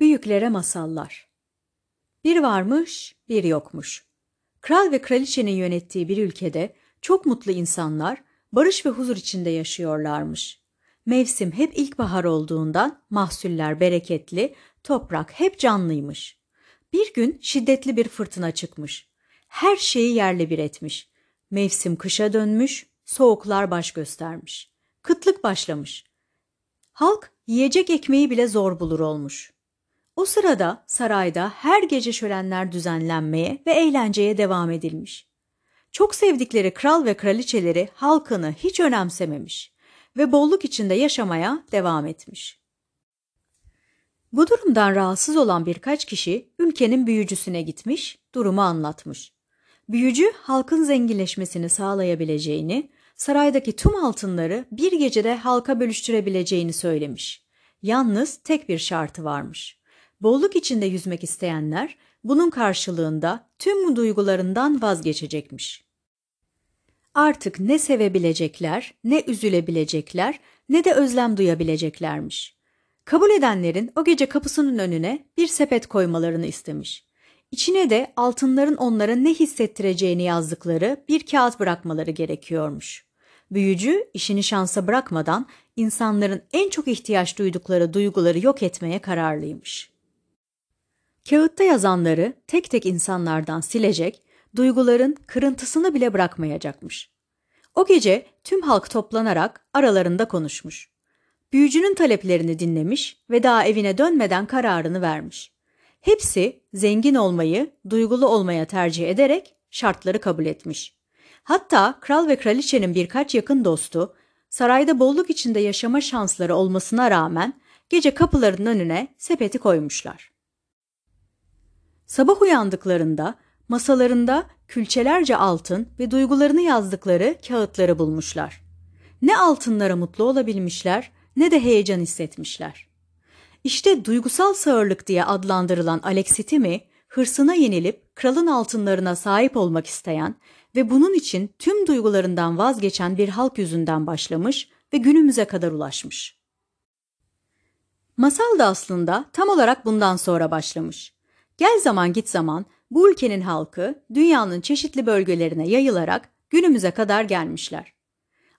Büyüklere masallar. Bir varmış, bir yokmuş. Kral ve kraliçenin yönettiği bir ülkede çok mutlu insanlar barış ve huzur içinde yaşıyorlarmış. Mevsim hep ilkbahar olduğundan mahsuller bereketli, toprak hep canlıymış. Bir gün şiddetli bir fırtına çıkmış. Her şeyi yerle bir etmiş. Mevsim kışa dönmüş, soğuklar baş göstermiş. Kıtlık başlamış. Halk yiyecek ekmeği bile zor bulur olmuş. O sırada sarayda her gece şölenler düzenlenmeye ve eğlenceye devam edilmiş. Çok sevdikleri kral ve kraliçeleri halkını hiç önemsememiş ve bolluk içinde yaşamaya devam etmiş. Bu durumdan rahatsız olan birkaç kişi ülkenin büyücüsüne gitmiş, durumu anlatmış. Büyücü halkın zenginleşmesini sağlayabileceğini, saraydaki tüm altınları bir gecede halka bölüştürebileceğini söylemiş. Yalnız tek bir şartı varmış. Bolluk içinde yüzmek isteyenler bunun karşılığında tüm duygularından vazgeçecekmiş. Artık ne sevebilecekler, ne üzülebilecekler, ne de özlem duyabileceklermiş. Kabul edenlerin o gece kapısının önüne bir sepet koymalarını istemiş. İçine de altınların onlara ne hissettireceğini yazdıkları bir kağıt bırakmaları gerekiyormuş. Büyücü işini şansa bırakmadan insanların en çok ihtiyaç duydukları duyguları yok etmeye kararlıymış. Kağıtta yazanları tek tek insanlardan silecek, duyguların kırıntısını bile bırakmayacakmış. O gece tüm halk toplanarak aralarında konuşmuş. Büyücünün taleplerini dinlemiş ve daha evine dönmeden kararını vermiş. Hepsi zengin olmayı, duygulu olmaya tercih ederek şartları kabul etmiş. Hatta kral ve kraliçenin birkaç yakın dostu sarayda bolluk içinde yaşama şansları olmasına rağmen gece kapılarının önüne sepeti koymuşlar. Sabah uyandıklarında masalarında külçelerce altın ve duygularını yazdıkları kağıtları bulmuşlar. Ne altınlara mutlu olabilmişler ne de heyecan hissetmişler. İşte duygusal sağırlık diye adlandırılan Alexitimi hırsına yenilip kralın altınlarına sahip olmak isteyen ve bunun için tüm duygularından vazgeçen bir halk yüzünden başlamış ve günümüze kadar ulaşmış. Masal da aslında tam olarak bundan sonra başlamış. Gel zaman git zaman bu ülkenin halkı dünyanın çeşitli bölgelerine yayılarak günümüze kadar gelmişler.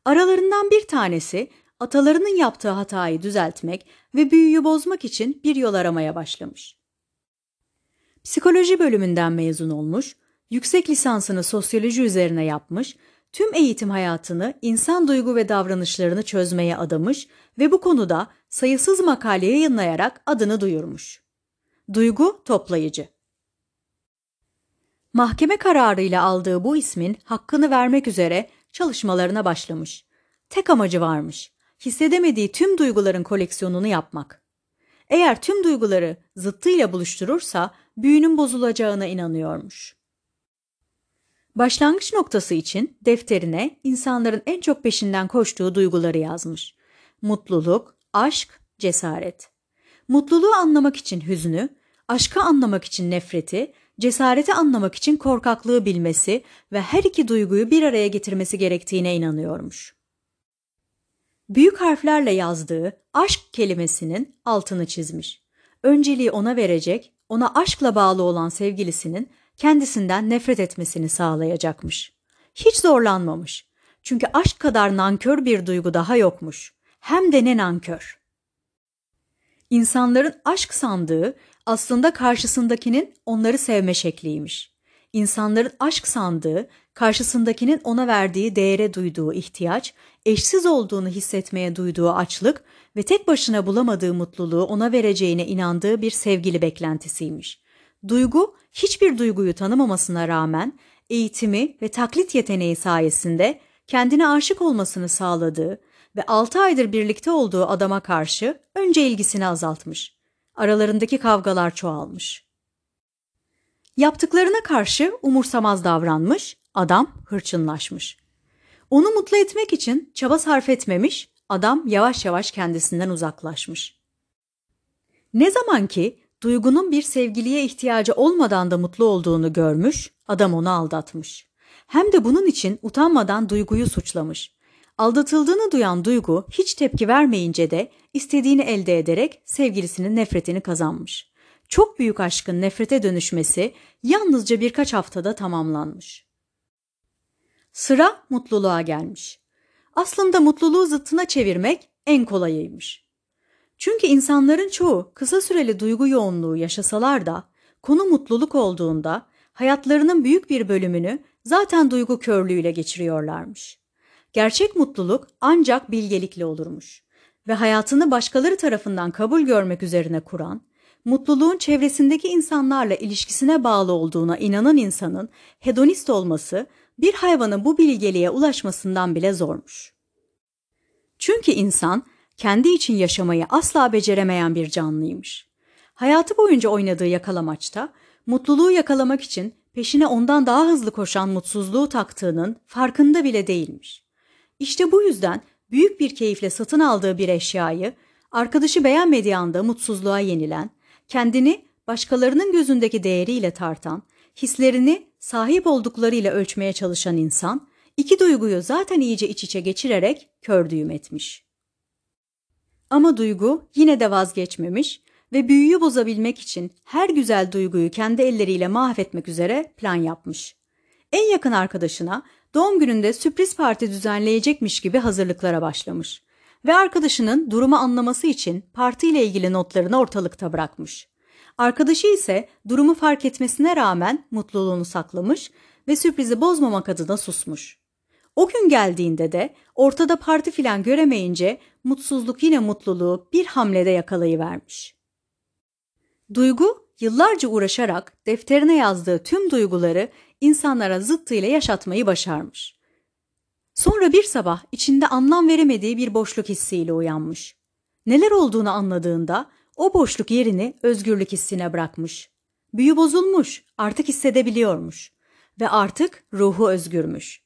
Aralarından bir tanesi atalarının yaptığı hatayı düzeltmek ve büyüyü bozmak için bir yol aramaya başlamış. Psikoloji bölümünden mezun olmuş, yüksek lisansını sosyoloji üzerine yapmış, tüm eğitim hayatını insan duygu ve davranışlarını çözmeye adamış ve bu konuda sayısız makale yayınlayarak adını duyurmuş. Duygu toplayıcı. Mahkeme kararıyla aldığı bu ismin hakkını vermek üzere çalışmalarına başlamış. Tek amacı varmış. Hissedemediği tüm duyguların koleksiyonunu yapmak. Eğer tüm duyguları zıttıyla buluşturursa büyünün bozulacağına inanıyormuş. Başlangıç noktası için defterine insanların en çok peşinden koştuğu duyguları yazmış. Mutluluk, aşk, cesaret. Mutluluğu anlamak için hüznü, aşkı anlamak için nefreti, cesareti anlamak için korkaklığı bilmesi ve her iki duyguyu bir araya getirmesi gerektiğine inanıyormuş. Büyük harflerle yazdığı aşk kelimesinin altını çizmiş. Önceliği ona verecek, ona aşkla bağlı olan sevgilisinin kendisinden nefret etmesini sağlayacakmış. Hiç zorlanmamış. Çünkü aşk kadar nankör bir duygu daha yokmuş. Hem de ne nankör. İnsanların aşk sandığı aslında karşısındakinin onları sevme şekliymiş. İnsanların aşk sandığı, karşısındakinin ona verdiği değere duyduğu ihtiyaç, eşsiz olduğunu hissetmeye duyduğu açlık ve tek başına bulamadığı mutluluğu ona vereceğine inandığı bir sevgili beklentisiymiş. Duygu, hiçbir duyguyu tanımamasına rağmen eğitimi ve taklit yeteneği sayesinde kendine aşık olmasını sağladığı ve 6 aydır birlikte olduğu adama karşı önce ilgisini azaltmış aralarındaki kavgalar çoğalmış. Yaptıklarına karşı umursamaz davranmış, adam hırçınlaşmış. Onu mutlu etmek için çaba sarf etmemiş, adam yavaş yavaş kendisinden uzaklaşmış. Ne zaman ki duygunun bir sevgiliye ihtiyacı olmadan da mutlu olduğunu görmüş, adam onu aldatmış. Hem de bunun için utanmadan duyguyu suçlamış. Aldatıldığını duyan Duygu hiç tepki vermeyince de istediğini elde ederek sevgilisinin nefretini kazanmış. çok büyük aşkın nefrete dönüşmesi yalnızca birkaç haftada tamamlanmış. Sıra mutluluğa gelmiş. Aslında mutluluğu zıttına çevirmek en kolayıymış. Çünkü insanların çoğu kısa süreli duygu yoğunluğu yaşasalar da konu mutluluk olduğunda hayatlarının büyük bir bölümünü zaten duygu körlüğüyle geçiriyorlarmış. Gerçek mutluluk ancak bilgelikle olurmuş ve hayatını başkaları tarafından kabul görmek üzerine kuran, mutluluğun çevresindeki insanlarla ilişkisine bağlı olduğuna inanan insanın hedonist olması bir hayvanın bu bilgeliğe ulaşmasından bile zormuş. Çünkü insan kendi için yaşamayı asla beceremeyen bir canlıymış. Hayatı boyunca oynadığı yakalamaçta mutluluğu yakalamak için peşine ondan daha hızlı koşan mutsuzluğu taktığının farkında bile değilmiş. İşte bu yüzden büyük bir keyifle satın aldığı bir eşyayı arkadaşı beğenmediği anda mutsuzluğa yenilen, kendini başkalarının gözündeki değeriyle tartan, hislerini sahip olduklarıyla ölçmeye çalışan insan, iki duyguyu zaten iyice iç içe geçirerek kör düğüm etmiş. Ama duygu yine de vazgeçmemiş ve büyüyü bozabilmek için her güzel duyguyu kendi elleriyle mahvetmek üzere plan yapmış. En yakın arkadaşına doğum gününde sürpriz parti düzenleyecekmiş gibi hazırlıklara başlamış ve arkadaşının durumu anlaması için partiyle ilgili notlarını ortalıkta bırakmış. Arkadaşı ise durumu fark etmesine rağmen mutluluğunu saklamış ve sürprizi bozmamak adına susmuş. O gün geldiğinde de ortada parti filan göremeyince mutsuzluk yine mutluluğu bir hamlede yakalayıvermiş. Duygu yıllarca uğraşarak defterine yazdığı tüm duyguları insanlara zıttıyla yaşatmayı başarmış. Sonra bir sabah içinde anlam veremediği bir boşluk hissiyle uyanmış. Neler olduğunu anladığında o boşluk yerini özgürlük hissine bırakmış. Büyü bozulmuş, artık hissedebiliyormuş ve artık ruhu özgürmüş.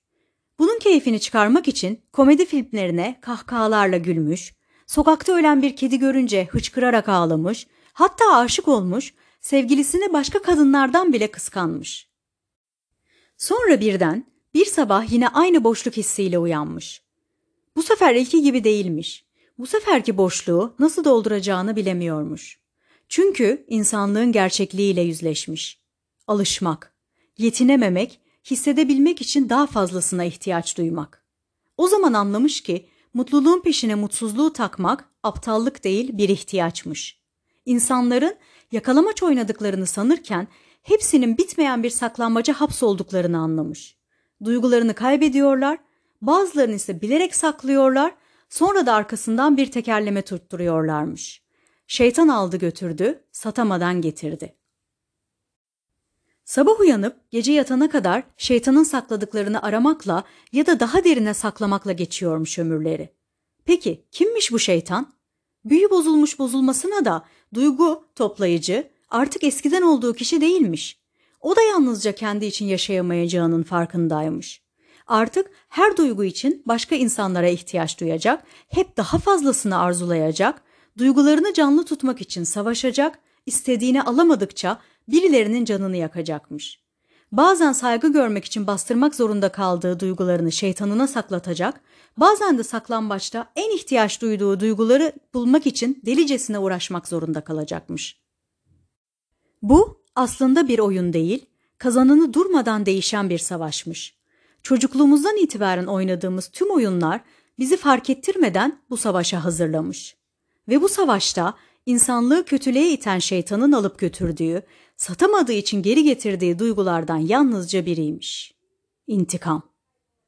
Bunun keyfini çıkarmak için komedi filmlerine kahkahalarla gülmüş, sokakta ölen bir kedi görünce hıçkırarak ağlamış, hatta aşık olmuş, sevgilisini başka kadınlardan bile kıskanmış. Sonra birden bir sabah yine aynı boşluk hissiyle uyanmış. Bu sefer ilki gibi değilmiş. Bu seferki boşluğu nasıl dolduracağını bilemiyormuş. Çünkü insanlığın gerçekliğiyle yüzleşmiş. Alışmak, yetinememek, hissedebilmek için daha fazlasına ihtiyaç duymak. O zaman anlamış ki mutluluğun peşine mutsuzluğu takmak aptallık değil bir ihtiyaçmış. İnsanların yakalamaç oynadıklarını sanırken hepsinin bitmeyen bir saklambaca hapsolduklarını anlamış. Duygularını kaybediyorlar, bazılarını ise bilerek saklıyorlar, sonra da arkasından bir tekerleme tutturuyorlarmış. Şeytan aldı götürdü, satamadan getirdi. Sabah uyanıp gece yatana kadar şeytanın sakladıklarını aramakla ya da daha derine saklamakla geçiyormuş ömürleri. Peki kimmiş bu şeytan? Büyü bozulmuş bozulmasına da duygu toplayıcı artık eskiden olduğu kişi değilmiş. O da yalnızca kendi için yaşayamayacağının farkındaymış. Artık her duygu için başka insanlara ihtiyaç duyacak, hep daha fazlasını arzulayacak, duygularını canlı tutmak için savaşacak, istediğini alamadıkça birilerinin canını yakacakmış. Bazen saygı görmek için bastırmak zorunda kaldığı duygularını şeytanına saklatacak, bazen de saklambaçta en ihtiyaç duyduğu duyguları bulmak için delicesine uğraşmak zorunda kalacakmış. Bu aslında bir oyun değil, kazanını durmadan değişen bir savaşmış. Çocukluğumuzdan itibaren oynadığımız tüm oyunlar bizi fark ettirmeden bu savaşa hazırlamış. Ve bu savaşta insanlığı kötülüğe iten şeytanın alıp götürdüğü, satamadığı için geri getirdiği duygulardan yalnızca biriymiş. İntikam.